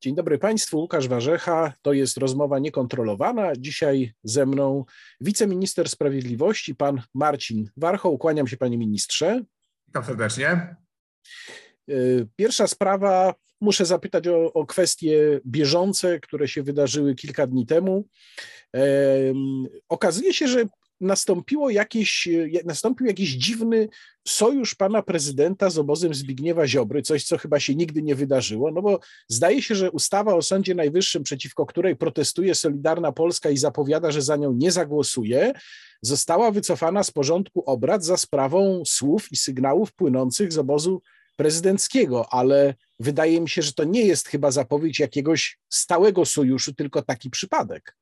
Dzień dobry Państwu, Łukasz Warzecha. To jest rozmowa niekontrolowana. Dzisiaj ze mną wiceminister sprawiedliwości, pan Marcin Warchoł. Kłaniam się, panie ministrze. Witam serdecznie. Y, pierwsza sprawa, muszę zapytać o, o kwestie bieżące, które się wydarzyły kilka dni temu. Okazuje się, że nastąpiło jakieś, nastąpił jakiś dziwny sojusz pana prezydenta z obozem Zbigniewa Ziobry, coś, co chyba się nigdy nie wydarzyło, no bo zdaje się, że ustawa o Sądzie Najwyższym, przeciwko której protestuje Solidarna Polska i zapowiada, że za nią nie zagłosuje, została wycofana z porządku obrad za sprawą słów i sygnałów płynących z obozu prezydenckiego, ale wydaje mi się, że to nie jest chyba zapowiedź jakiegoś stałego sojuszu, tylko taki przypadek.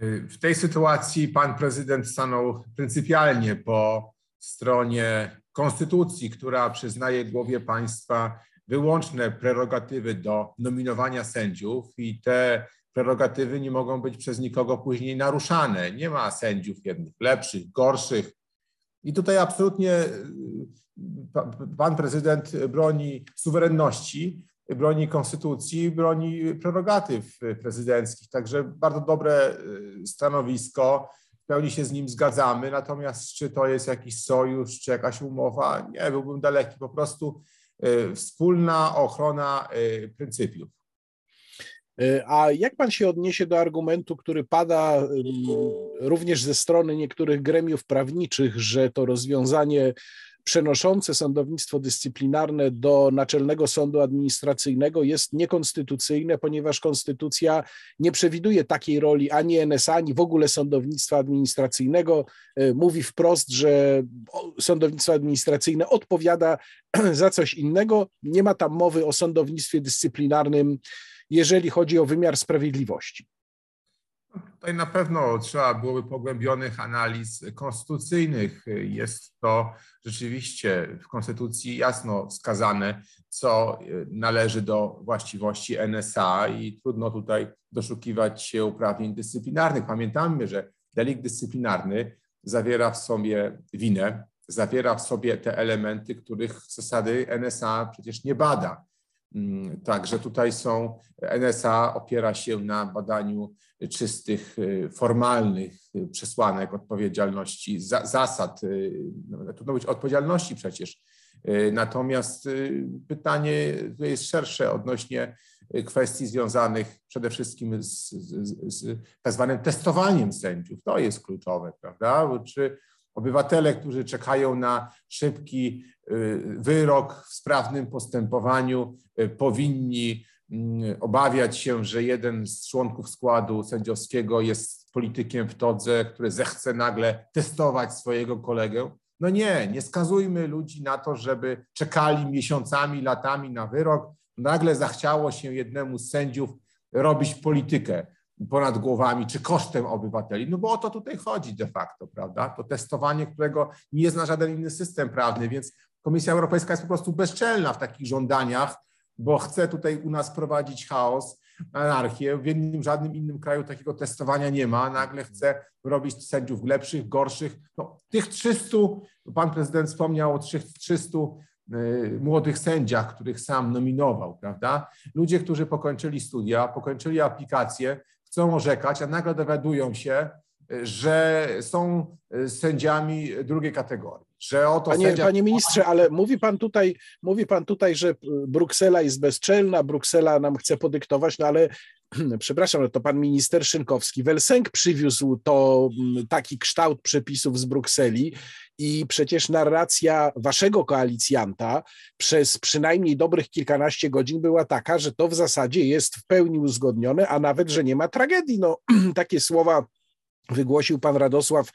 W tej sytuacji pan prezydent stanął pryncypialnie po stronie konstytucji, która przyznaje głowie państwa wyłączne prerogatywy do nominowania sędziów i te prerogatywy nie mogą być przez nikogo później naruszane. Nie ma sędziów jednych lepszych, gorszych. I tutaj absolutnie pan prezydent broni suwerenności, broni konstytucji, broni prerogatyw prezydenckich. Także bardzo dobre y, stanowisko. W pełni się z nim zgadzamy. Natomiast czy to jest jakiś sojusz, czy jakaś umowa? Nie, byłbym daleki. Po prostu y, wspólna ochrona y, pryncypiów. A jak pan się odniesie do argumentu, który pada również ze strony niektórych gremiów prawniczych, że to rozwiązanie przenoszące sądownictwo dyscyplinarne do Naczelnego Sądu Administracyjnego jest niekonstytucyjne, ponieważ konstytucja nie przewiduje takiej roli ani NSA, ani w ogóle sądownictwa administracyjnego. E, mówi wprost, że sądownictwo administracyjne odpowiada za coś innego. Nie ma tam mowy o sądownictwie dyscyplinarnym, jeżeli chodzi o wymiar sprawiedliwości. Tutaj na pewno trzeba byłoby pogłębionych analiz konstytucyjnych. Jest to rzeczywiście w konstytucji jasno wskazane, co należy do właściwości NSA i trudno tutaj doszukiwać się uprawnień dyscyplinarnych. Pamiętamy, że delikt dyscyplinarny zawiera w sobie winę, zawiera w sobie te elementy, których zasady NSA przecież nie bada. Mm, także tutaj są, NSA opiera się na badaniu czystych, y, formalnych y, przesłanek odpowiedzialności, za, zasad, y, no, trudno być odpowiedzialności przecież. Natomiast pytanie jest szersze odnośnie kwestii związanych przede wszystkim z, z, z tak zwanym testowaniem sędziów. To jest kluczowe, prawda? Czy obywatele, którzy czekają na szybki wyrok w sprawnym postępowaniu, powinni Mm, obawiać się, że jeden z członków składu sędziowskiego jest politykiem w todze, który zechce nagle testować swojego kolegę. No nie, nie skazujmy ludzi na to, żeby czekali miesiącami, latami na wyrok. Nagle zachciało się jednemu z sędziów robić politykę ponad głowami czy kosztem obywateli. No bo o to tutaj chodzi de facto, prawda? To testowanie, którego nie zna żaden inny system prawny, więc Komisja Europejska jest po prostu bezczelna w takich żądaniach, bo chce tutaj u nas prowadzić chaos, anarchię. W żadnym innym kraju takiego testowania nie ma. Nagle chce robić sędziów lepszych, gorszych. No, tych 300, pan prezydent wspomniał o 300 y, młodych sędziach, których sam nominował, prawda? Ludzie, którzy pokończyli studia, pokończyli aplikacje, chcą orzekać, a nagle dowiadują się, że są sędziami drugiej kategorii. Że oto panie, sędzia... panie ministrze, ale mówi pan, tutaj, mówi pan tutaj, że Bruksela jest bezczelna, Bruksela nam chce podyktować, no ale przepraszam, to pan minister Szynkowski Welsenk przywiózł to taki kształt przepisów z Brukseli i przecież narracja waszego koalicjanta przez przynajmniej dobrych kilkanaście godzin była taka, że to w zasadzie jest w pełni uzgodnione, a nawet, że nie ma tragedii. No, takie słowa wygłosił pan Radosław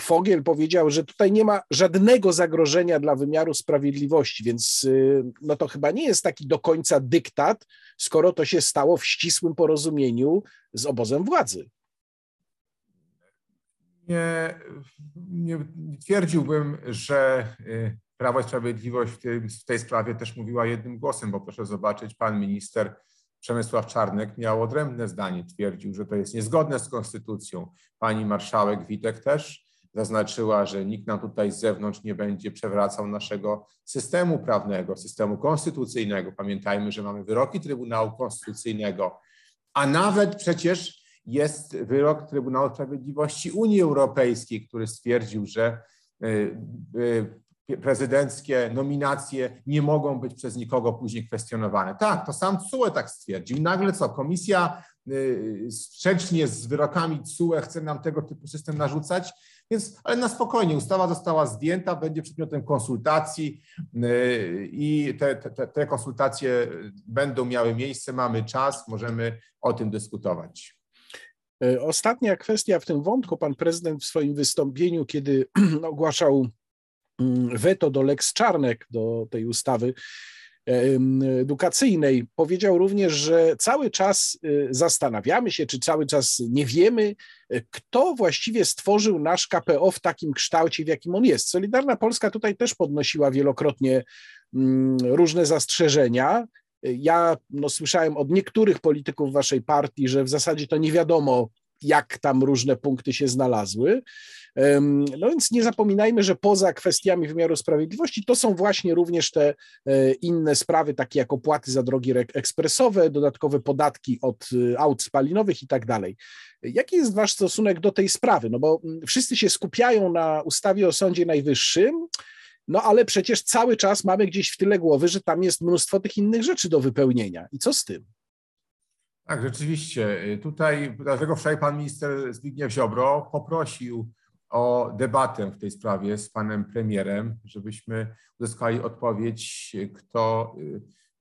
Fogiel powiedział, że tutaj nie ma żadnego zagrożenia dla wymiaru sprawiedliwości, więc e, no to chyba nie jest taki do końca dyktat, skoro to się stało w ścisłym porozumieniu z obozem władzy. Nie, nie twierdziłbym, że e, Prawo i Sprawiedliwość w, tej, w tej sprawie też mówiła jednym głosem, bo proszę zobaczyć, pan minister Przemysław Czarnek miał odrębne zdanie, twierdził, że to jest niezgodne z konstytucją. Pani marszałek Witek też zaznaczyła, że nikt nam tutaj z zewnątrz nie będzie przewracał naszego systemu prawnego, systemu konstytucyjnego. Pamiętajmy, że mamy wyroki Trybunału Konstytucyjnego, a nawet przecież jest wyrok Trybunału Sprawiedliwości Unii Europejskiej, który stwierdził, że y, y, prezydenckie nominacje nie mogą być przez nikogo później kwestionowane. Tak, to sam CUE tak stwierdził. Nagle co, komisja y, sprzecznie z wyrokami CUE chce nam tego typu system narzucać? Więc, ale na spokojnie, ustawa została zdjęta, będzie przedmiotem konsultacji i te, te, te konsultacje będą miały miejsce, mamy czas, możemy o tym dyskutować. E, ostatnia kwestia w tym wątku. Pan prezydent w swoim wystąpieniu, kiedy ogłaszał weto do Lex Czarnek, do tej ustawy e, edukacyjnej, powiedział również, że cały czas e, zastanawiamy się, czy cały czas nie wiemy, kto właściwie stworzył nasz KPO w takim kształcie, w jakim on jest. Solidarna Polska tutaj też podnosiła wielokrotnie mm, różne zastrzeżenia. Ja no, słyszałem od niektórych polityków waszej partii, że w zasadzie to nie wiadomo, jak tam różne punkty się znalazły. No więc nie zapominajmy, że poza kwestiami wymiaru sprawiedliwości to są właśnie również te e, inne sprawy, takie jak opłaty za drogi ekspresowe, dodatkowe podatki od e, aut spalinowych i tak dalej. Jaki jest wasz stosunek do tej sprawy? No bo mm, wszyscy się skupiają na ustawie o Sądzie Najwyższym, no ale przecież cały czas mamy gdzieś w tyle głowy, że tam jest mnóstwo tych innych rzeczy do wypełnienia. I co z tym? Tak, rzeczywiście. Tutaj, dlatego wczoraj pan minister Zbigniew Ziobro poprosił o debatę w tej sprawie z panem premierem, żebyśmy uzyskali odpowiedź, kto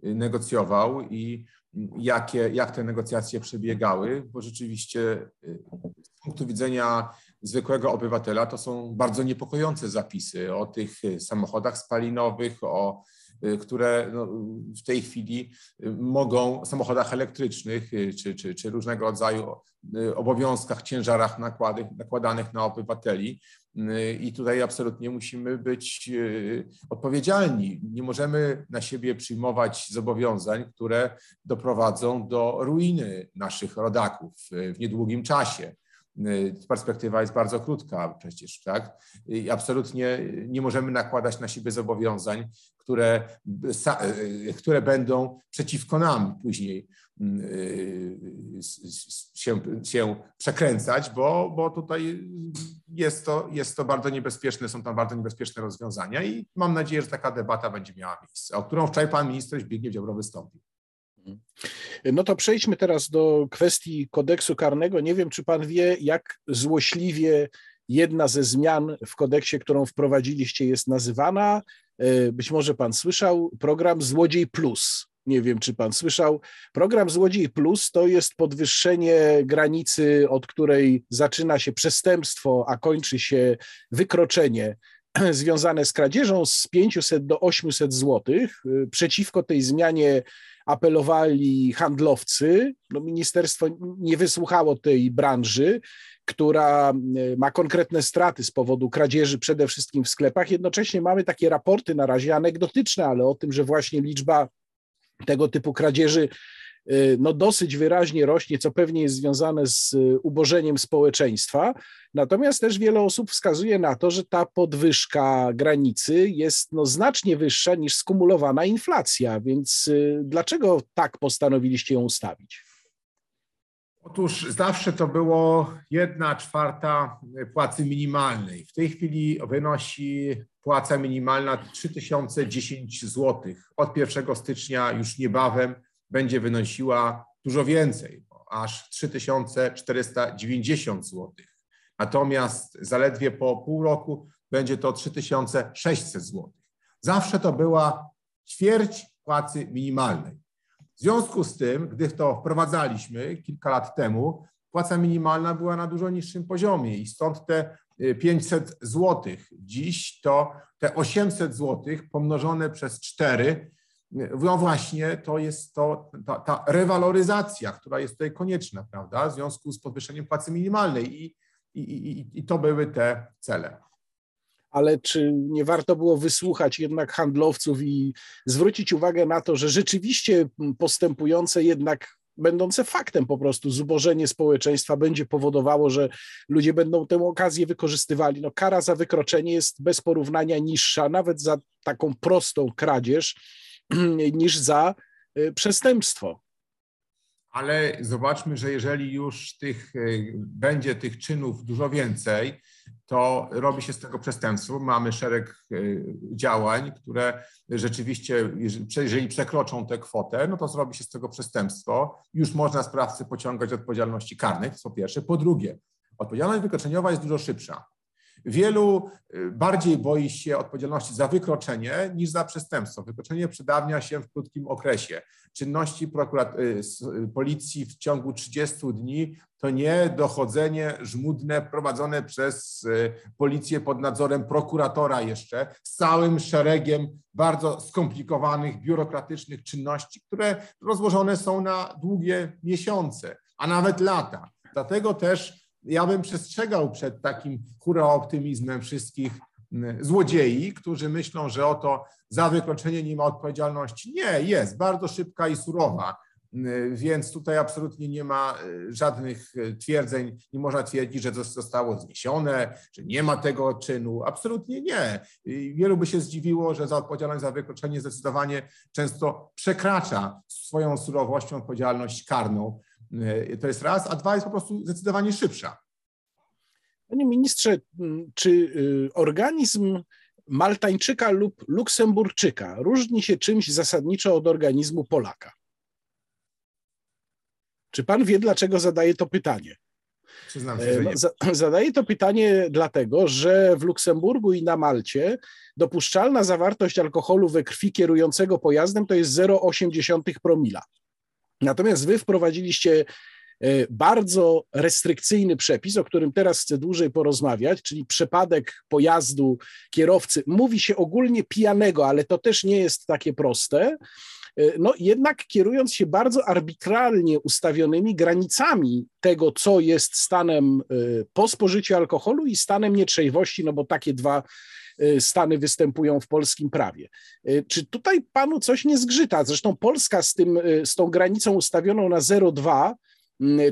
y, negocjował i jakie, jak te negocjacje przebiegały, bo rzeczywiście y, z punktu widzenia zwykłego obywatela to są bardzo niepokojące zapisy o tych samochodach spalinowych, o y, które no, w tej chwili y, mogą, samochodach elektrycznych czy, czy, czy różnego rodzaju obowiązkach, ciężarach nakłady, nakładanych na obywateli. I tutaj absolutnie musimy być odpowiedzialni. Nie możemy na siebie przyjmować zobowiązań, które doprowadzą do ruiny naszych rodaków w niedługim czasie. Y, perspektywa jest bardzo krótka przecież, tak? I absolutnie nie możemy nakładać na siebie zobowiązań, które, y, które będą przeciwko nam później y, się, się przekręcać, bo, bo tutaj jest to, jest to bardzo niebezpieczne, są tam bardzo niebezpieczne rozwiązania i mam nadzieję, że taka debata będzie miała miejsce, o którą wczoraj pan minister Zbigniew Ziobro wystąpił. No to przejdźmy teraz do kwestii kodeksu karnego. Nie wiem, czy pan wie, jak złośliwie jedna ze zmian w kodeksie, którą wprowadziliście, jest nazywana. E, być może pan słyszał program Złodziej Plus. Nie wiem, czy pan słyszał. Program Złodziej Plus to jest podwyższenie granicy, od której zaczyna się przestępstwo, a kończy się wykroczenie związane z kradzieżą z 500 do 800 zł. E, przeciwko tej zmianie apelowali handlowcy. No, ministerstwo nie wysłuchało tej branży, która e, ma konkretne straty z powodu kradzieży przede wszystkim w sklepach. Jednocześnie mamy takie raporty na razie anegdotyczne, ale o tym, że właśnie liczba tego typu kradzieży Y, no dosyć wyraźnie rośnie, co pewnie jest związane z y, ubożeniem społeczeństwa. Natomiast też wiele osób wskazuje na to, że ta podwyżka granicy jest no znacznie wyższa niż skumulowana inflacja. Więc y, dlaczego tak postanowiliście ją ustawić? Otóż zawsze to było jedna czwarta płacy minimalnej. W tej chwili wynosi płaca minimalna 3010 zł. Od 1 stycznia już niebawem będzie wynosiła dużo więcej, aż 3490 zł. Natomiast zaledwie po pół roku będzie to 3600 zł. Zawsze to była ćwierć płacy minimalnej. W związku z tym, gdy to wprowadzaliśmy kilka lat temu, płaca minimalna była na dużo niższym poziomie i stąd te 500 zł. Dziś to te 800 zł pomnożone przez 4 no właśnie, to jest to, ta, ta rewaloryzacja, która jest tutaj konieczna, prawda, w związku z podwyższeniem płacy minimalnej i, i, i, i to były te cele ale czy nie warto było wysłuchać jednak handlowców i zwrócić uwagę na to, że rzeczywiście postępujące jednak będące faktem po prostu. Zubożenie społeczeństwa będzie powodowało, że ludzie będą tę okazję wykorzystywali. No, kara za wykroczenie jest bez porównania niższa, nawet za taką prostą kradzież, niż za y, przestępstwo. Ale zobaczmy, że jeżeli już tych, y, będzie tych czynów dużo więcej, to robi się z tego przestępstwo. Mamy szereg y, działań, które rzeczywiście, jeżeli przekroczą tę kwotę, no to zrobi się z tego przestępstwo. Już można sprawcy pociągać odpowiedzialności karnej, to po pierwsze. Po drugie, odpowiedzialność wykroczeniowa jest dużo szybsza. Wielu y, bardziej boi się odpowiedzialności za wykroczenie niż za przestępstwo. Wykroczenie przedawnia się w krótkim okresie. Czynności y, y, policji w ciągu 30 dni to nie dochodzenie żmudne prowadzone przez policję pod nadzorem prokuratora jeszcze z całym szeregiem bardzo skomplikowanych, biurokratycznych czynności, które rozłożone są na długie miesiące, a nawet lata. Dlatego też ja bym przestrzegał przed takim hura optymizmem wszystkich złodziei, którzy myślą, że oto za wykroczenie nie ma odpowiedzialności. Nie, jest bardzo szybka i surowa. Więc tutaj absolutnie nie ma e, żadnych e, twierdzeń, nie można twierdzić, że zostało zniesione, że nie ma tego czynu. Absolutnie nie. Wielu by się zdziwiło, że za odpowiedzialność za wykroczenie zdecydowanie często przekracza swoją surowością odpowiedzialność karną. E, to jest raz, a dwa jest po prostu zdecydowanie szybsza. Panie ministrze, czy y, organizm Maltańczyka lub Luksemburczyka różni się czymś zasadniczo od organizmu Polaka? Czy pan wie, dlaczego zadaję to pytanie? Przyznam się, że nie. Zadaję to pytanie dlatego, że w Luksemburgu i na Malcie dopuszczalna zawartość alkoholu we krwi kierującego pojazdem to jest 0,8 promila. Natomiast wy wprowadziliście e, bardzo restrykcyjny przepis, o którym teraz chcę dłużej porozmawiać, czyli przypadek pojazdu kierowcy. Mówi się ogólnie pijanego, ale to też nie jest takie proste. E, no jednak kierując się bardzo arbitralnie ustawionymi granicami tego, co jest stanem e, po spożyciu alkoholu i stanem nietrzeźwości, no bo takie dwa stany występują w polskim prawie. Y, czy tutaj panu coś nie zgrzyta? Zresztą Polska z, tym, y, z tą granicą ustawioną na 0,2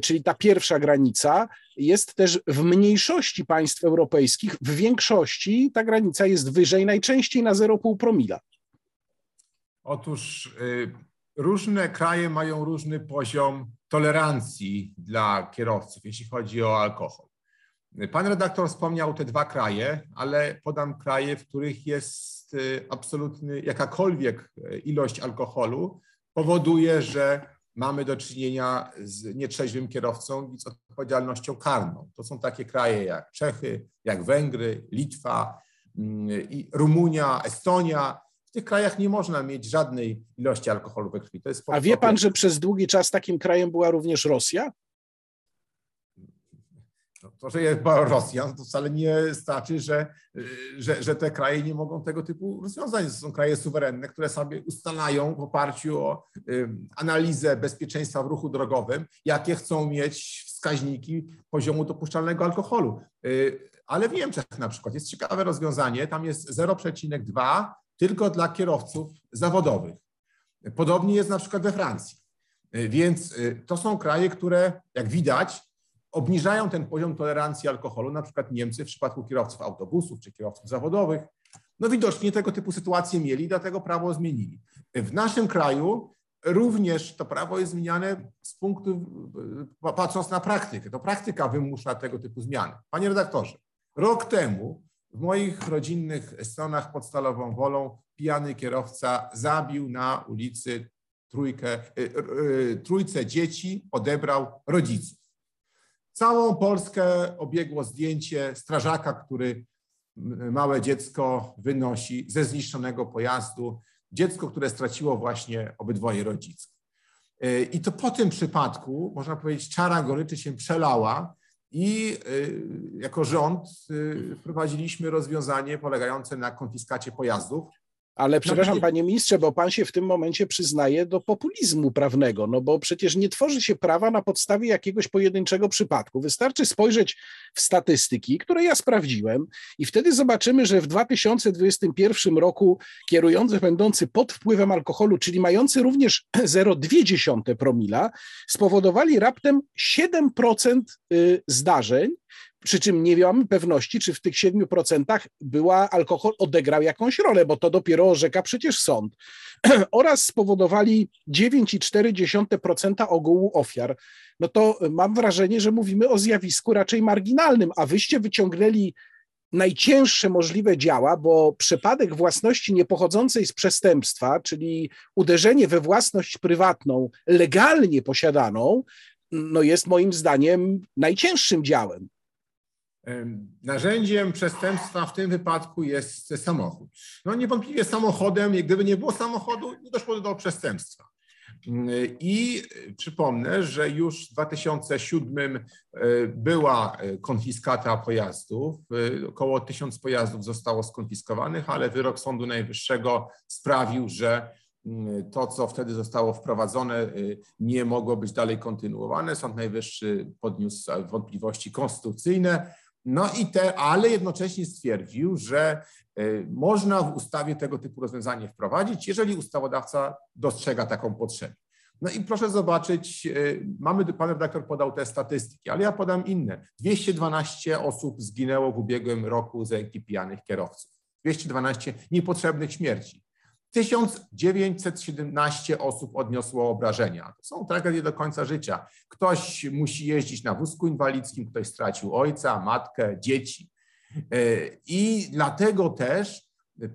czyli ta pierwsza granica, jest też w mniejszości państw europejskich, w większości ta granica jest wyżej, najczęściej na 0,5 promila. Otóż różne kraje mają różny poziom tolerancji dla kierowców, jeśli chodzi o alkohol. Pan redaktor wspomniał te dwa kraje, ale podam kraje, w których jest y, absolutny, jakakolwiek y, ilość alkoholu powoduje, że mamy do czynienia z nietrzeźwym kierowcą i z odpowiedzialnością karną. To są takie kraje jak Czechy, jak Węgry, Litwa, mm, Rumunia, Estonia. W tych krajach nie można mieć żadnej ilości alkoholu we krwi. A wie pan, że przez długi czas takim krajem była również Rosja? To, że jest Rosjan, to wcale nie znaczy, że, że, że te kraje nie mogą tego typu rozwiązań. To są kraje suwerenne, które sobie ustalają w oparciu o analizę bezpieczeństwa w ruchu drogowym, jakie chcą mieć wskaźniki poziomu dopuszczalnego alkoholu. Y, ale w Niemczech na przykład jest ciekawe rozwiązanie, tam jest 0,2 tylko dla kierowców zawodowych. Podobnie jest na przykład we Francji. Y, więc y, to są kraje, które jak widać obniżają ten poziom tolerancji alkoholu, na przykład Niemcy w przypadku kierowców autobusów czy kierowców zawodowych. No widocznie tego typu sytuacje mieli, dlatego prawo zmienili. W naszym kraju również to prawo jest zmieniane z punktu, patrząc na praktykę. To praktyka wymusza tego typu zmiany. Panie redaktorze, rok temu w moich rodzinnych stronach pod Stalową Wolą pijany kierowca zabił na ulicy trójkę, y, y, trójce dzieci, odebrał rodziców. Całą Polskę obiegło zdjęcie strażaka, który małe dziecko wynosi ze zniszczonego pojazdu. Dziecko, które straciło właśnie obydwoje rodziców. I to po tym przypadku, można powiedzieć, czara goryczy się przelała i e, jako rząd e, wprowadziliśmy rozwiązanie polegające na konfiskacie pojazdów Ale przepraszam, panie ministrze, bo pan się w tym momencie przyznaje do populizmu prawnego, no bo przecież nie tworzy się prawa na podstawie jakiegoś pojedynczego przypadku. Wystarczy spojrzeć w statystyki, które ja sprawdziłem, i wtedy zobaczymy, że w 2021 roku kierujący będący pod wpływem alkoholu, czyli mający również 0,2 promila, spowodowali raptem 7% y, zdarzeń, przy czym nie mamy pewności, czy w tych 7% była alkohol odegrał jakąś rolę, bo to dopiero orzeka przecież sąd. Oraz spowodowali 9,4% ogółu ofiar. No to mam wrażenie, że mówimy o zjawisku raczej marginalnym, a wyście wyciągnęli najcięższe możliwe działa, bo przypadek własności niepochodzącej z przestępstwa, czyli uderzenie we własność prywatną legalnie posiadaną, no jest moim zdaniem najcięższym działem. Narzędziem przestępstwa w tym wypadku jest samochód. No niewątpliwie samochodem, gdyby nie było samochodu, nie doszło do przestępstwa. I przypomnę, że już w 2007 e, była e, konfiskata pojazdów. E, około tysiąc pojazdów zostało skonfiskowanych, ale wyrok Sądu Najwyższego sprawił, że to, co wtedy zostało wprowadzone, nie mogło być dalej kontynuowane. Sąd Najwyższy podniósł wątpliwości konstytucyjne no i te, ale jednocześnie stwierdził, że y, można w ustawie tego typu rozwiązanie wprowadzić, jeżeli ustawodawca dostrzega taką potrzebę. No i proszę zobaczyć, y, mamy, pan redaktor podał te statystyki, ale ja podam inne. 212 osób zginęło w ubiegłym roku z ręki pijanych kierowców. 212 niepotrzebnych śmierci. 1917 osób odniosło obrażenia. To są tragedie do końca życia. Ktoś musi jeździć na wózku inwalidzkim, ktoś stracił ojca, matkę, dzieci. E, I dlatego też e,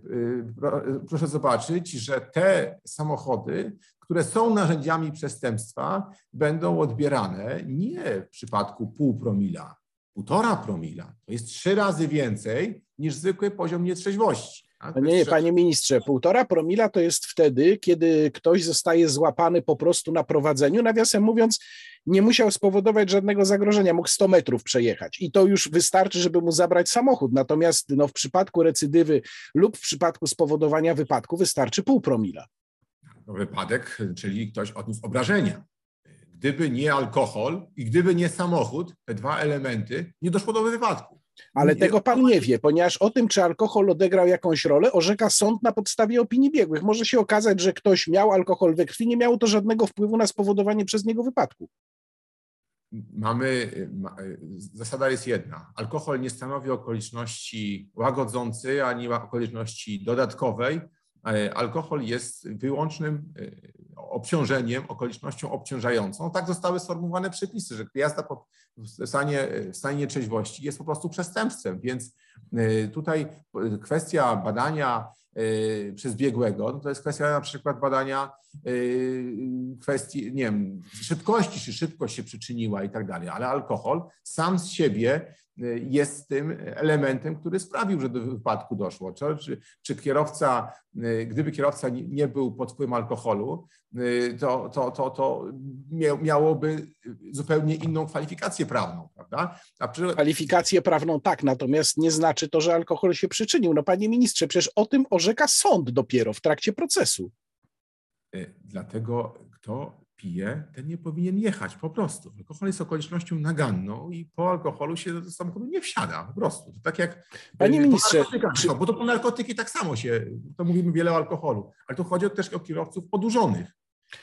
proszę zobaczyć, że te samochody, które są narzędziami przestępstwa, będą odbierane nie w przypadku pół promila, półtora promila. To jest trzy razy więcej niż zwykły poziom nietrzeźwości. No nie, nie, panie ministrze, półtora promila to jest wtedy, kiedy ktoś zostaje złapany po prostu na prowadzeniu. Nawiasem mówiąc, nie musiał spowodować żadnego zagrożenia, mógł 100 metrów przejechać i to już wystarczy, żeby mu zabrać samochód. Natomiast no, w przypadku recydywy lub w przypadku spowodowania wypadku wystarczy pół promila. No, wypadek, czyli ktoś odniósł obrażenia. Gdyby nie alkohol i gdyby nie samochód, te dwa elementy, nie doszło do wypadku. Ale nie, tego pan nie wie, ponieważ o tym, czy alkohol odegrał jakąś rolę, orzeka sąd na podstawie opinii biegłych. Może się okazać, że ktoś miał alkohol we krwi, nie miało to żadnego wpływu na spowodowanie przez niego wypadku. Mamy, zasada jest jedna. Alkohol nie stanowi okoliczności łagodzącej ani okoliczności dodatkowej. E, alkohol jest wyłącznym e, obciążeniem, okolicznością obciążającą. Tak zostały sformułowane przepisy, że jazda stanie, w stanie nieczeźwości jest po prostu przestępstwem, więc e, tutaj kwestia badania przez biegłego, no to jest kwestia na przykład badania kwestii, nie wiem, szybkości, czy szybkość się przyczyniła i tak dalej, ale alkohol sam z siebie jest tym elementem, który sprawił, że do wypadku doszło. Czy, czy kierowca, gdyby kierowca nie był pod wpływem alkoholu, to, to, to, to miałoby zupełnie inną kwalifikację prawną, prawda? Przy... Kwalifikację prawną tak, natomiast nie znaczy to, że alkohol się przyczynił. No panie ministrze, przecież o tym orzeka sąd dopiero w trakcie procesu. Dlatego kto pije, ten nie powinien jechać po prostu. Alkohol jest okolicznością naganną i po alkoholu się do samochodu nie wsiada po prostu. To tak jak Panie ministrze, czy... bo to po narkotyki tak samo się, to mówimy wiele o alkoholu, ale tu chodzi też o kierowców odurzonych.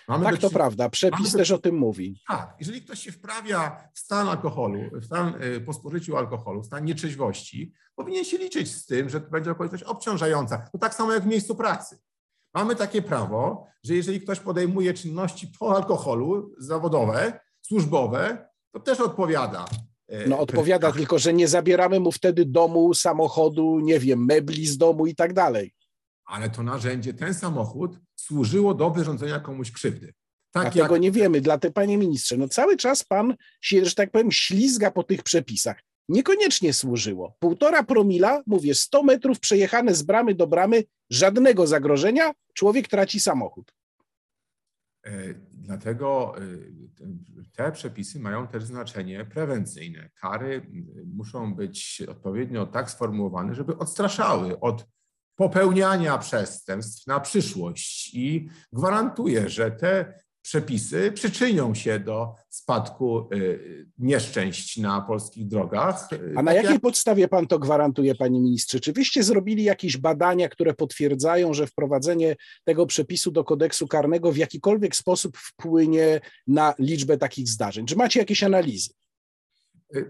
Mamy tak, to prawda, przepis też o tym mówi. Tak, jeżeli ktoś się wprawia w stan alkoholu, w stan y, po spożyciu alkoholu, w stan nieczeźwości, powinien się liczyć z tym, że to będzie okoliczność obciążająca. To tak samo jak w miejscu pracy. Mamy takie prawo, że jeżeli ktoś podejmuje czynności po alkoholu zawodowe, służbowe, to też odpowiada. E, no odpowiada, tylko że nie zabieramy mu wtedy domu, samochodu, nie wiem, mebli z domu i tak dalej. Ale to narzędzie, ten samochód służyło do wyrządzenia komuś krzywdy. Tak Tego jak... nie wiemy. Dla te, panie ministrze, no cały czas pan się, że tak powiem, ślizga po tych przepisach niekoniecznie służyło. Półtora promila, mówię, 100 metrów przejechane z bramy do bramy, żadnego zagrożenia, człowiek traci samochód. E, dlatego e, te przepisy mają też znaczenie prewencyjne. Kary muszą być odpowiednio tak sformułowane, żeby odstraszały od popełniania przestępstw na przyszłość i gwarantuję, że te przepisy przyczynią się do spadku y, nieszczęść na polskich drogach. A na tak jakiej jak... podstawie pan to gwarantuje, panie ministrze? Czy wyście zrobili jakieś badania, które potwierdzają, że wprowadzenie tego przepisu do kodeksu karnego w jakikolwiek sposób wpłynie na liczbę takich zdarzeń? Czy macie jakieś analizy?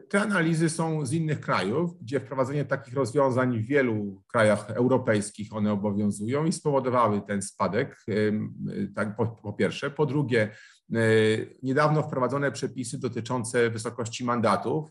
Te analizy są z innych krajów, gdzie wprowadzenie takich rozwiązań w wielu krajach europejskich one obowiązują i spowodowały ten spadek, tak, po, po pierwsze. Po drugie, E, niedawno wprowadzone przepisy dotyczące wysokości mandatów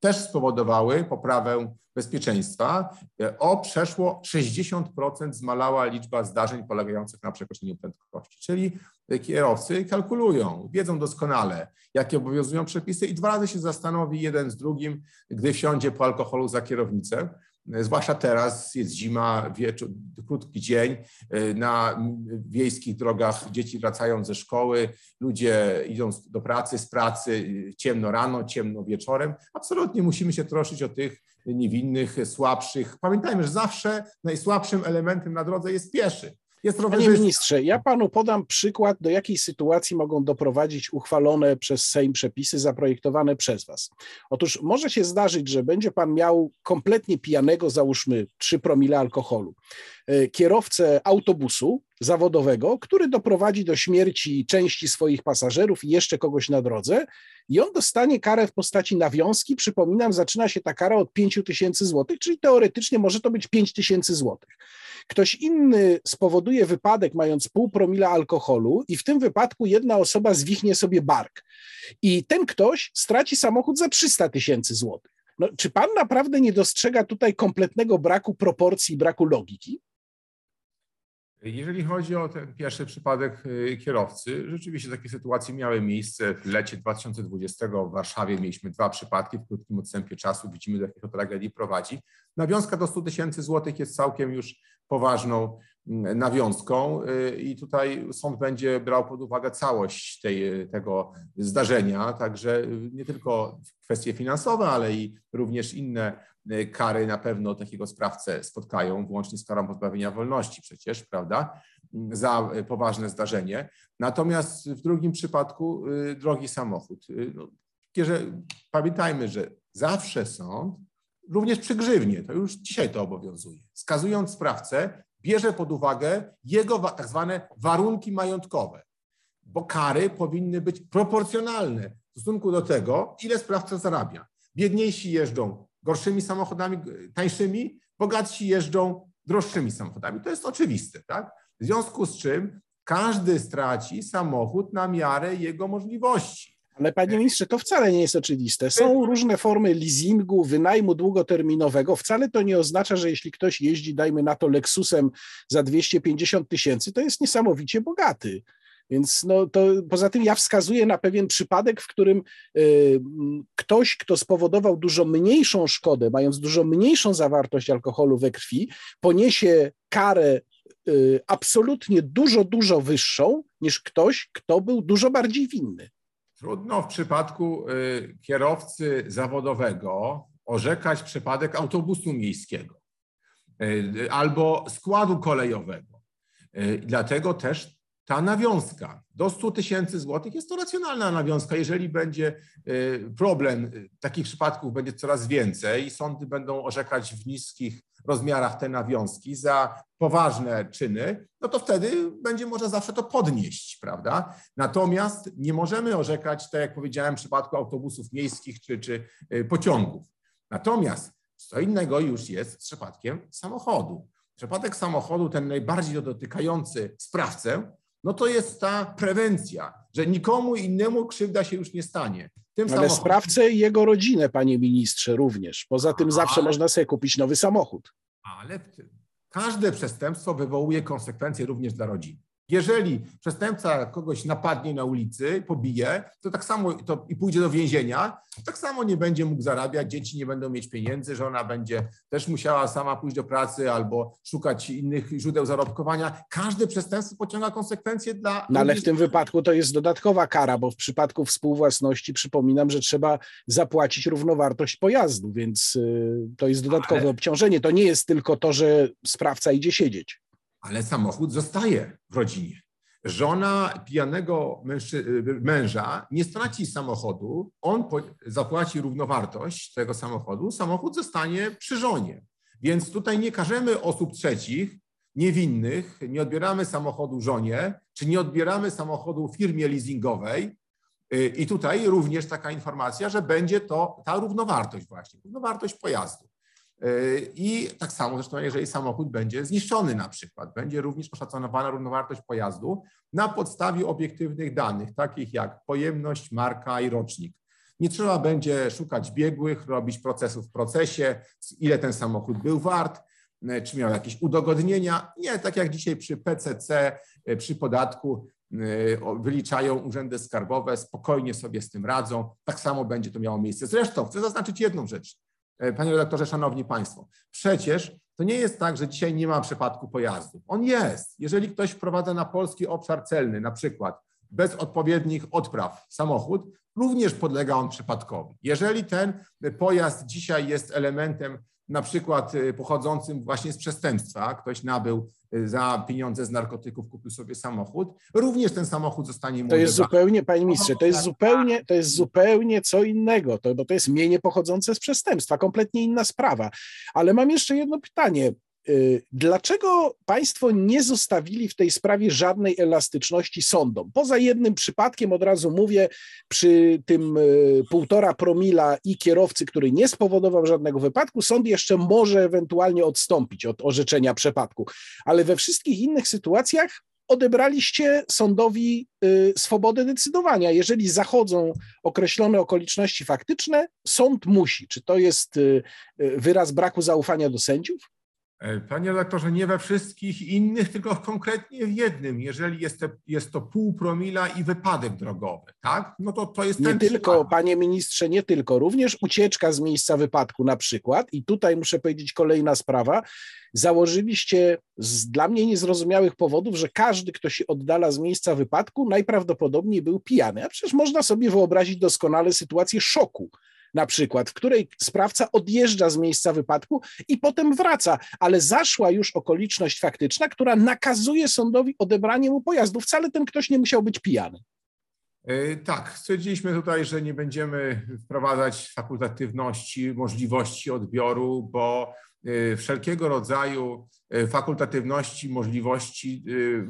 też spowodowały poprawę bezpieczeństwa. O przeszło 60% zmalała liczba zdarzeń polegających na przekroczeniu prędkości. Czyli kierowcy kalkulują, wiedzą doskonale, jakie obowiązują przepisy i dwa razy się zastanowi jeden z drugim, gdy wsiądzie po alkoholu za kierownicę. Zwłaszcza teraz jest zima, wieczór, krótki dzień. Na wiejskich drogach dzieci wracają ze szkoły, ludzie idą do pracy, z pracy, ciemno rano, ciemno wieczorem. Absolutnie musimy się troszczyć o tych niewinnych, słabszych. Pamiętajmy, że zawsze najsłabszym elementem na drodze jest pieszy. Jest Panie ministrze, ja panu podam przykład, do jakiej sytuacji mogą doprowadzić uchwalone przez Sejm przepisy zaprojektowane przez was. Otóż może się zdarzyć, że będzie pan miał kompletnie pijanego, załóżmy 3 promile alkoholu, e, kierowcę autobusu zawodowego, który doprowadzi do śmierci części swoich pasażerów i jeszcze kogoś na drodze i on dostanie karę w postaci nawiązki. Przypominam, zaczyna się ta kara od 5 tysięcy złotych, czyli teoretycznie może to być 5 tysięcy złotych. Ktoś inny spowoduje wypadek mając pół promila alkoholu i w tym wypadku jedna osoba zwichnie sobie bark i ten ktoś straci samochód za 300 tysięcy złotych. No, czy pan naprawdę nie dostrzega tutaj kompletnego braku proporcji, braku logiki? Jeżeli chodzi o ten pierwszy przypadek y, kierowcy, rzeczywiście takie sytuacje miały miejsce w lecie 2020 w Warszawie. Mieliśmy dwa przypadki w krótkim odstępie czasu. Widzimy, do jakiej to tragedii prowadzi. Nawiązka do 100 tysięcy złotych jest całkiem już poważną mm, nawiązką y, i tutaj sąd będzie brał pod uwagę całość tej, tego zdarzenia, także nie tylko kwestie finansowe, ale i również inne y, kary na pewno takiego sprawcę spotkają, włącznie z karą pozbawienia wolności przecież, prawda, za poważne zdarzenie. Natomiast w drugim przypadku y, drogi samochód. No, pamiętajmy, że zawsze sąd również przy grzywnie, to już dzisiaj to obowiązuje. Skazując sprawcę, bierze pod uwagę jego tak zwane warunki majątkowe, bo kary powinny być proporcjonalne w stosunku do tego, ile sprawca zarabia. Biedniejsi jeżdżą gorszymi samochodami, tańszymi, bogatsi jeżdżą droższymi samochodami. To jest oczywiste, tak? W związku z czym każdy straci samochód na miarę jego możliwości. Ale panie ministrze, to wcale nie jest oczywiste. Są różne formy leasingu, wynajmu długoterminowego. Wcale to nie oznacza, że jeśli ktoś jeździ, dajmy na to Lexusem za 250 tysięcy, to jest niesamowicie bogaty. Więc no to poza tym ja wskazuję na pewien przypadek, w którym y, ktoś, kto spowodował dużo mniejszą szkodę, mając dużo mniejszą zawartość alkoholu we krwi, poniesie karę y, absolutnie dużo, dużo wyższą niż ktoś, kto był dużo bardziej winny. Trudno w przypadku y, kierowcy zawodowego orzekać przypadek autobusu miejskiego y, albo składu kolejowego. Y, dlatego też ta nawiązka do 100 tysięcy złotych jest to racjonalna nawiązka. Jeżeli będzie problem, takich przypadków będzie coraz więcej i sądy będą orzekać w niskich rozmiarach te nawiązki za poważne czyny, no to wtedy będzie można zawsze to podnieść, prawda? Natomiast nie możemy orzekać, tak jak powiedziałem, w przypadku autobusów miejskich czy, czy y, pociągów. Natomiast co innego już jest z przypadkiem samochodu. Przypadek samochodu, ten najbardziej dotykający sprawcę, no to jest ta prewencja, że nikomu innemu krzywda się już nie stanie. Tym Ale sprawcę i jego rodzinę, panie ministrze, również. Poza tym zawsze można sobie kupić nowy samochód. Ale każde przestępstwo wywołuje konsekwencje również dla rodziny. Jeżeli przestępca kogoś napadnie na ulicy, pobije, to tak samo to, i pójdzie do więzienia, tak samo nie będzie mógł zarabiać, dzieci nie będą mieć pieniędzy, żona będzie też musiała sama pójść do pracy albo szukać innych źródeł zarobkowania. Każde przestępstwo pociąga konsekwencje dla. No ale w tym wypadku to jest dodatkowa kara, bo w przypadku współwłasności przypominam, że trzeba zapłacić równowartość pojazdu, więc y, to jest dodatkowe ale... obciążenie. To nie jest tylko to, że sprawca idzie siedzieć ale samochód zostaje w rodzinie. Żona pijanego męża nie straci samochodu, on zapłaci równowartość tego samochodu, samochód zostanie przy żonie. Więc tutaj nie każemy osób trzecich, niewinnych, nie odbieramy samochodu żonie, czy nie odbieramy samochodu firmie leasingowej. I tutaj również taka informacja, że będzie to ta równowartość właśnie, równowartość pojazdu. I tak samo zresztą, jeżeli samochód będzie zniszczony na przykład, będzie również oszacowana równowartość pojazdu na podstawie obiektywnych danych, takich jak pojemność, marka i rocznik. Nie trzeba będzie szukać biegłych, robić procesów w procesie, ile ten samochód był wart, czy miał jakieś udogodnienia. Nie, tak jak dzisiaj przy PCC, przy podatku wyliczają urzędy skarbowe, spokojnie sobie z tym radzą. Tak samo będzie to miało miejsce. Zresztą chcę zaznaczyć jedną rzecz. E, panie redaktorze, szanowni państwo, przecież to nie jest tak, że dzisiaj nie ma przypadku pojazdu. On jest. Jeżeli ktoś wprowadza na polski obszar celny, na przykład bez odpowiednich odpraw samochód, również podlega on przypadkowi. Jeżeli ten pojazd dzisiaj jest elementem na przykład y, pochodzącym właśnie z przestępstwa, ktoś nabył za pieniądze z narkotyków, kupił sobie samochód, również ten samochód zostanie mu To jest zupełnie, panie ministrze, to jest zupełnie, to jest zupełnie co innego, to, bo to jest mienie pochodzące z przestępstwa, kompletnie inna sprawa. Ale mam jeszcze jedno pytanie. Y, dlaczego państwo nie zostawili w tej sprawie żadnej elastyczności sądom? Poza jednym przypadkiem, od razu mówię, przy tym y, półtora promila i kierowcy, który nie spowodował żadnego wypadku, sąd jeszcze może ewentualnie odstąpić od orzeczenia przepadku, ale we wszystkich innych sytuacjach odebraliście sądowi y, swobodę decydowania. Jeżeli zachodzą określone okoliczności faktyczne, sąd musi. Czy to jest wyraz braku zaufania do sędziów? E, panie lektorze, nie we wszystkich innych, tylko konkretnie w jednym. Jeżeli jest, to, jest to pół promila i wypadek drogowy, tak? No to to jest Nie ten tylko, panie ministrze, nie tylko. Również ucieczka z miejsca wypadku na przykład. I tutaj muszę powiedzieć kolejna sprawa. Założyliście z dla mnie niezrozumiałych powodów, że każdy, kto się oddala z miejsca wypadku, najprawdopodobniej był pijany. A przecież można sobie wyobrazić doskonale sytuację szoku na przykład, w której sprawca odjeżdża z miejsca wypadku i potem wraca, ale zaszła już okoliczność faktyczna, która nakazuje sądowi odebranie mu pojazdu. Wcale ten ktoś nie musiał być pijany. E, tak, stwierdziliśmy tutaj, że nie będziemy wprowadzać fakultatywności, możliwości odbioru, bo wszelkiego rodzaju e, fakultatywności, możliwości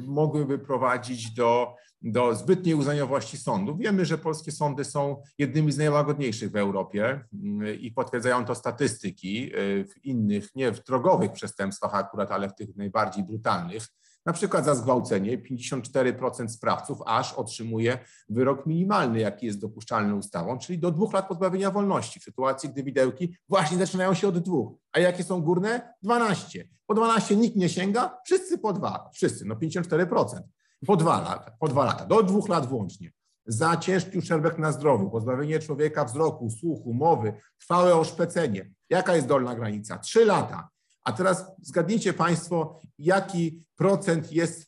mogłyby prowadzić do do zbytniej uznaniowości sądów. Wiemy, że polskie sądy są jednymi z najłagodniejszych w Europie i potwierdzają to statystyki y, w innych, nie w drogowych przestępstwach akurat, ale w tych najbardziej brutalnych. Na przykład za zgwałcenie 54% sprawców aż otrzymuje wyrok minimalny, jaki jest dopuszczalny ustawą, czyli do dwóch lat pozbawienia wolności, w sytuacji, gdy widełki właśnie zaczynają się od dwóch. A jakie są górne? 12. Po 12 nikt nie sięga, wszyscy po dwa. Wszyscy, no 54% po dwa lata, po dwa lata, do dwóch lat włącznie. Za ciężki uszczerbek na zdrowiu, pozbawienie człowieka wzroku, słuchu, mowy, trwałe oszpecenie. Jaka jest dolna granica? Trzy lata. A teraz zgadnijcie Państwo, jaki procent jest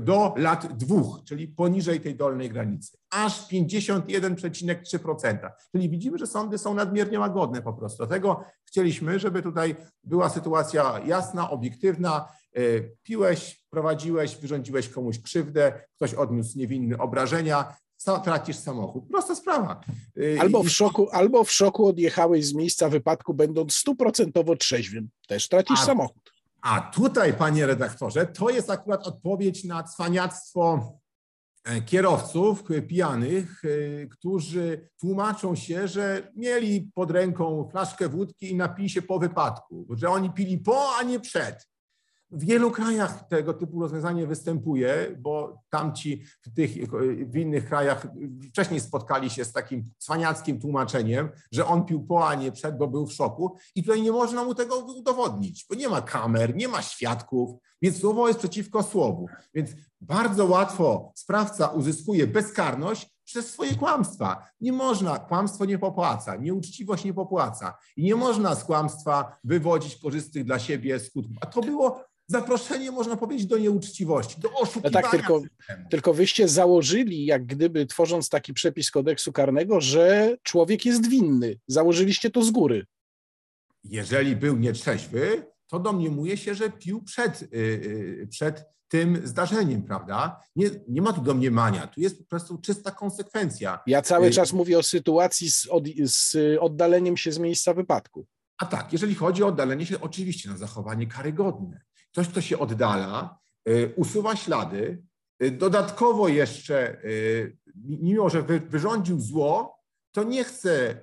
do lat dwóch, czyli poniżej tej dolnej granicy. Aż 51,3%. Czyli widzimy, że sądy są nadmiernie łagodne po prostu. Dlatego chcieliśmy, żeby tutaj była sytuacja jasna, obiektywna, E, piłeś, prowadziłeś, wyrządziłeś komuś krzywdę, ktoś odniósł niewinne obrażenia, tracisz samochód. Prosta sprawa. E, albo w szoku, albo w szoku odjechałeś z miejsca wypadku, będąc stuprocentowo trzeźwym. Też tracisz a, samochód. A tutaj, panie redaktorze, to jest akurat odpowiedź na cwaniactwo e, kierowców pijanych, którzy tłumaczą się, że mieli pod ręką flaszkę wódki i napili się po wypadku, że oni pili po, a nie przed. W wielu krajach tego typu rozwiązanie występuje, bo tamci w tych w innych krajach wcześniej spotkali się z takim cwaniackim tłumaczeniem, że on pił po, a nie przed, bo był w szoku i tutaj nie można mu tego udowodnić, bo nie ma kamer, nie ma świadków, więc słowo jest przeciwko słowu. Więc bardzo łatwo sprawca uzyskuje bezkarność przez swoje kłamstwa. Nie można, kłamstwo nie popłaca, nieuczciwość nie popłaca i nie można z kłamstwa wywodzić korzystnych dla siebie skutków. A to było zaproszenie, można powiedzieć, do nieuczciwości, do oszukiwania. No tak, tylko, tylko wyście założyli, jak gdyby tworząc taki przepis kodeksu karnego, że człowiek jest winny. Założyliście to z góry. Jeżeli był nietrzeźwy, to domniemuje się, że pił przed, y, y, przed tym zdarzeniem, prawda? Nie, nie ma tu domniemania, tu jest po prostu czysta konsekwencja. Ja cały y, czas mówię o sytuacji z, od, z oddaleniem się z miejsca wypadku. A tak, jeżeli chodzi o oddalenie się, oczywiście na zachowanie karygodne. Ktoś, kto się oddala, usuwa ślady, dodatkowo jeszcze, mimo że wyrządził zło, to nie chce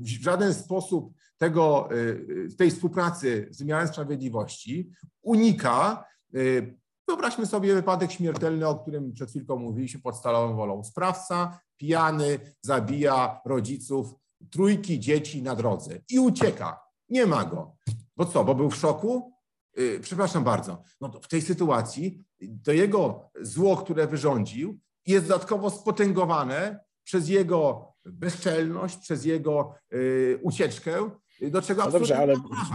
w żaden sposób tego, y, tej współpracy z wymiarem sprawiedliwości unika. Y, wyobraźmy sobie wypadek śmiertelny, o którym przed chwilką mówiliśmy pod stalową wolą. Sprawca pijany zabija rodziców trójki dzieci na drodze i ucieka. Nie ma go. Bo co, bo był w szoku? Y, przepraszam bardzo. No w tej sytuacji to jego zło, które wyrządził, jest dodatkowo spotęgowane przez jego bezczelność, przez jego ucieczkę do czego no dobrze, ale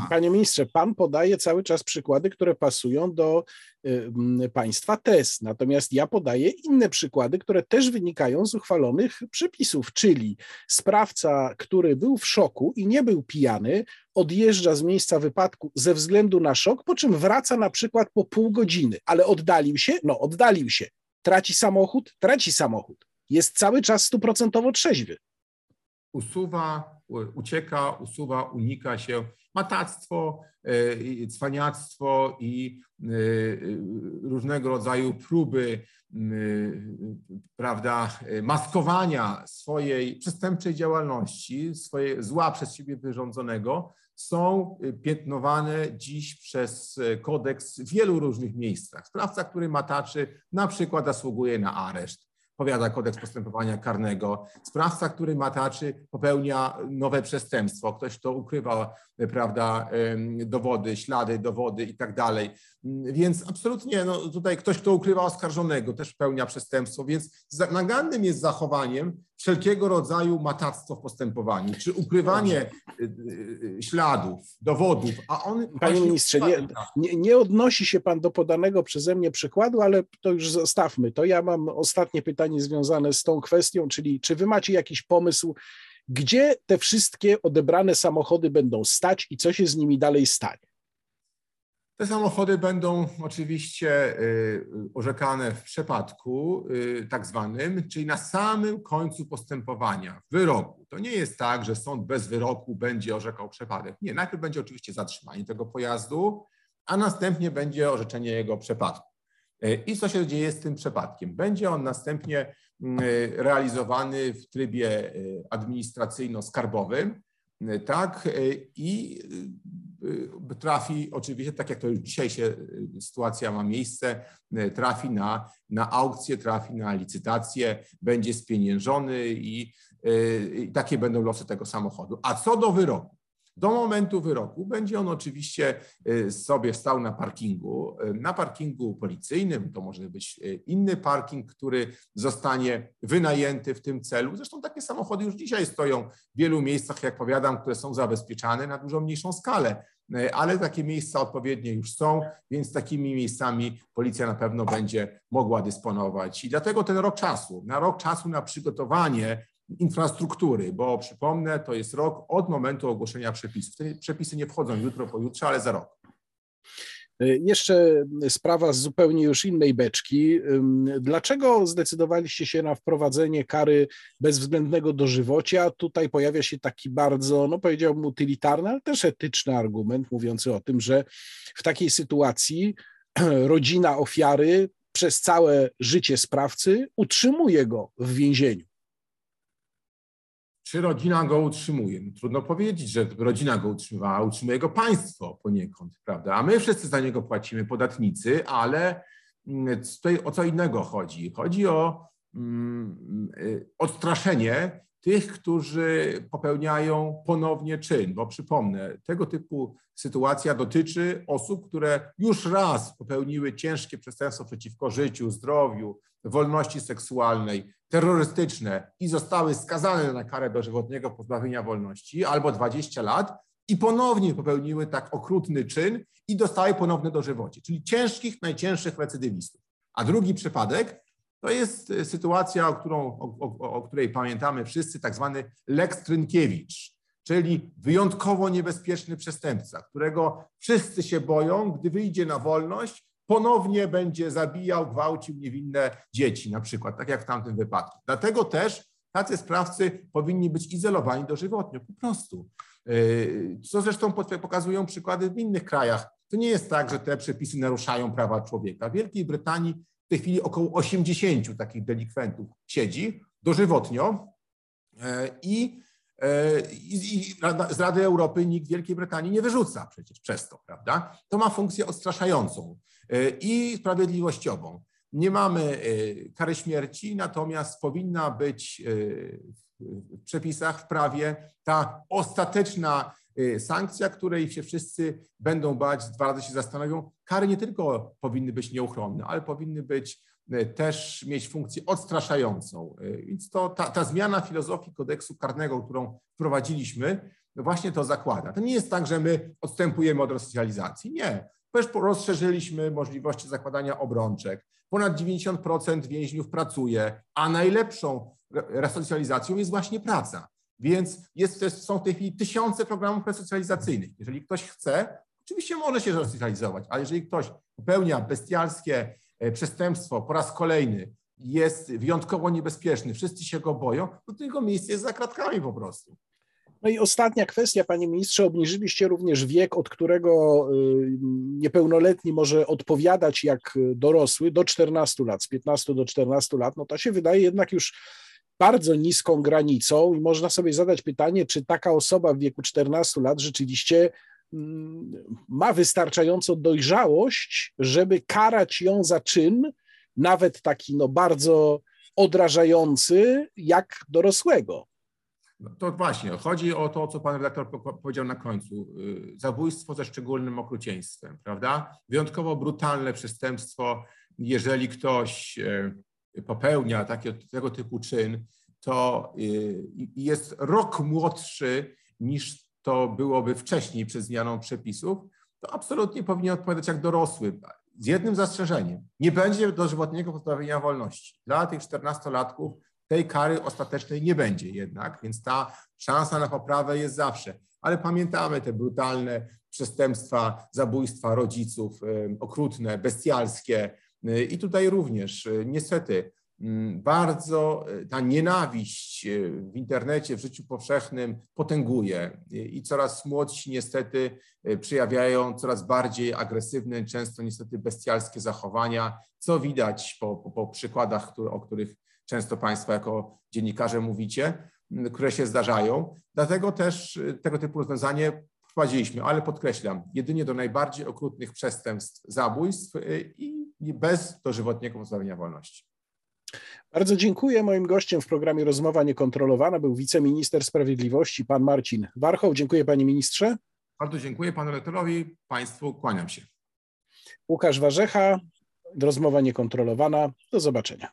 panie ministrze, pan podaje cały czas przykłady, które pasują do y, państwa test. Natomiast ja podaję inne przykłady, które też wynikają z uchwalonych przepisów, czyli sprawca, który był w szoku i nie był pijany, odjeżdża z miejsca wypadku ze względu na szok, po czym wraca na przykład po pół godziny, ale oddalił się? No, oddalił się. Traci samochód? Traci samochód. Jest cały czas stuprocentowo trzeźwy. Usuwa ucieka, usuwa, unika się matactwo, e, cwaniactwo i e, różnego rodzaju próby prawda, maskowania swojej przestępczej działalności, swojej zła przez siebie wyrządzonego są piętnowane dziś przez kodeks w wielu różnych miejscach. Sprawca, który mataczy, na przykład zasługuje na areszt powiada kodeks postępowania karnego. Sprawca, który mataczy, popełnia nowe przestępstwo. Ktoś, kto ukrywa, prawda, dowody, ślady, dowody i tak dalej. Więc absolutnie no, tutaj ktoś, kto ukrywa oskarżonego, też pełnia przestępstwo, więc nagannym jest zachowaniem wszelkiego rodzaju matactwo w postępowaniu, czy ukrywanie y, y, śladów, dowodów, a on... Panie ministrze, nie, nie, nie, odnosi się pan do podanego przeze mnie przykładu, ale to już zostawmy to. Ja mam ostatnie pytanie związane z tą kwestią, czyli czy wy macie jakiś pomysł, gdzie te wszystkie odebrane samochody będą stać i co się z nimi dalej stanie? Te samochody będą oczywiście y, orzekane w przypadku y, tak zwanym, czyli na samym końcu postępowania, wyroku. To nie jest tak, że sąd bez wyroku będzie orzekał przepadek. Nie, najpierw będzie oczywiście zatrzymanie tego pojazdu, a następnie będzie orzeczenie jego przepadku. Y, I co się dzieje z tym przypadkiem? Będzie on następnie realizowany w trybie administracyjno-skarbowym, tak, i Y, trafi oczywiście, tak jak to już dzisiaj się y, sytuacja ma miejsce, trafi na, na aukcję, trafi na licytację, będzie spieniężony i, i takie będą losy tego samochodu. A co do wyroku? Do momentu wyroku będzie on oczywiście sobie stał na parkingu, na parkingu policyjnym, to może być inny parking, który zostanie wynajęty w tym celu. Zresztą takie samochody już dzisiaj stoją w wielu miejscach, jak powiadam, które są zabezpieczane na dużo mniejszą skalę ale takie miejsca odpowiednie już są, więc takimi miejscami policja na pewno będzie mogła dysponować. I dlatego ten rok czasu, na rok czasu na przygotowanie infrastruktury, bo przypomnę, to jest rok od momentu ogłoszenia przepisów. Te przepisy nie wchodzą jutro, pojutrze, ale za rok. Jeszcze sprawa z zupełnie już innej beczki. Dlaczego zdecydowaliście się na wprowadzenie kary bezwzględnego dożywocia? Tutaj pojawia się taki bardzo, no powiedziałbym, utylitarny, ale też etyczny argument mówiący o tym, że w takiej sytuacji rodzina ofiary przez całe życie sprawcy utrzymuje go w więzieniu. Czy rodzina go utrzymuje? No, trudno powiedzieć, że rodzina go utrzymywała, utrzymuje go państwo poniekąd, prawda? A my wszyscy za niego płacimy, podatnicy, ale mm, tutaj o co innego chodzi. Chodzi o mm, y, odstraszenie tych, którzy popełniają ponownie czyn, bo przypomnę, tego typu sytuacja dotyczy osób, które już raz popełniły ciężkie przestępstwo przeciwko życiu, zdrowiu, wolności seksualnej, terrorystyczne i zostały skazane na karę dożywotniego pozbawienia wolności albo 20 lat i ponownie popełniły tak okrutny czyn i dostały ponowne dożywocie, czyli ciężkich, najcięższych recydywistów. A drugi przypadek to jest e, sytuacja, o, którą, o, o, o której pamiętamy wszyscy, tak zwany Lex Trynkiewicz, czyli wyjątkowo niebezpieczny przestępca, którego wszyscy się boją, gdy wyjdzie na wolność, ponownie będzie zabijał, gwałcił niewinne dzieci, na przykład, tak jak w tamtym wypadku. Dlatego też tacy sprawcy powinni być izolowani dożywotnio, po prostu. E, co zresztą pokazują przykłady w innych krajach. To nie jest tak, że te przepisy naruszają prawa człowieka. W Wielkiej Brytanii w tej chwili około 80 takich delikwentów siedzi dożywotnio i, e, i, i z Rady Europy nikt Wielkiej Brytanii nie wyrzuca przecież przez to, prawda? To ma funkcję odstraszającą i sprawiedliwościową. Nie mamy kary śmierci, natomiast powinna być w przepisach, w prawie ta ostateczna sankcja, której się wszyscy będą bać, dwa razy się zastanowią. Kary nie tylko powinny być nieuchronne, ale powinny być też mieć funkcję odstraszającą. Więc to ta, ta zmiana filozofii kodeksu karnego, którą wprowadziliśmy, właśnie to zakłada. To nie jest tak, że my odstępujemy od resocjalizacji. Nie. Też rozszerzyliśmy możliwości zakładania obrączek. Ponad 90% więźniów pracuje, a najlepszą resocjalizacją jest właśnie praca. Więc jest, są w tej chwili tysiące programów resocjalizacyjnych. Jeżeli ktoś chce, oczywiście może się resocjalizować, ale jeżeli ktoś popełnia bestialskie e, przestępstwo po raz kolejny, jest wyjątkowo niebezpieczny, wszyscy się go boją, to jego miejsce jest za kratkami po prostu. No i ostatnia kwestia, panie ministrze, obniżyliście również wiek, od którego y, niepełnoletni może odpowiadać jak dorosły do 14 lat, z 15 do 14 lat. No to się wydaje jednak już bardzo niską granicą i można sobie zadać pytanie, czy taka osoba w wieku 14 lat rzeczywiście mm, ma wystarczającą dojrzałość, żeby karać ją za czyn, nawet taki no bardzo odrażający, jak dorosłego. No to właśnie, chodzi o to, co pan redaktor powiedział na końcu. Y, zabójstwo ze szczególnym okrucieństwem, prawda? Wyjątkowo brutalne przestępstwo, jeżeli ktoś e, popełnia takie, tego typu czyn, to y, jest rok młodszy niż to byłoby wcześniej przed zmianą przepisów, to absolutnie powinien odpowiadać jak dorosły. Z jednym zastrzeżeniem. Nie będzie dożywotniego pozbawienia wolności. Dla tych 14-latków tej kary ostatecznej nie będzie jednak, więc ta szansa na poprawę jest zawsze. Ale pamiętamy te brutalne przestępstwa, zabójstwa rodziców, okrutne, bestialskie, Y, I tutaj również y, niestety mm, bardzo y, ta nienawiść w internecie, w życiu powszechnym potęguje i coraz młodsi niestety przejawiają coraz bardziej agresywne, często niestety bestialskie zachowania, co widać po, po, po przykładach, o których często Państwo jako dziennikarze mówicie, które się zdarzają. Dlatego też tego typu rozwiązanie wprowadziliśmy, ale podkreślam, jedynie do najbardziej okrutnych przestępstw zabójstw i bez dożywotniego pozbawienia wolności. Bardzo dziękuję. Moim gościem w programie Rozmowa Niekontrolowana był wiceminister sprawiedliwości, pan Marcin Warchoł. Dziękuję panie ministrze. Bardzo dziękuję panu rektorowi, państwu kłaniam się. Łukasz Warzecha, Rozmowa Niekontrolowana. Do zobaczenia.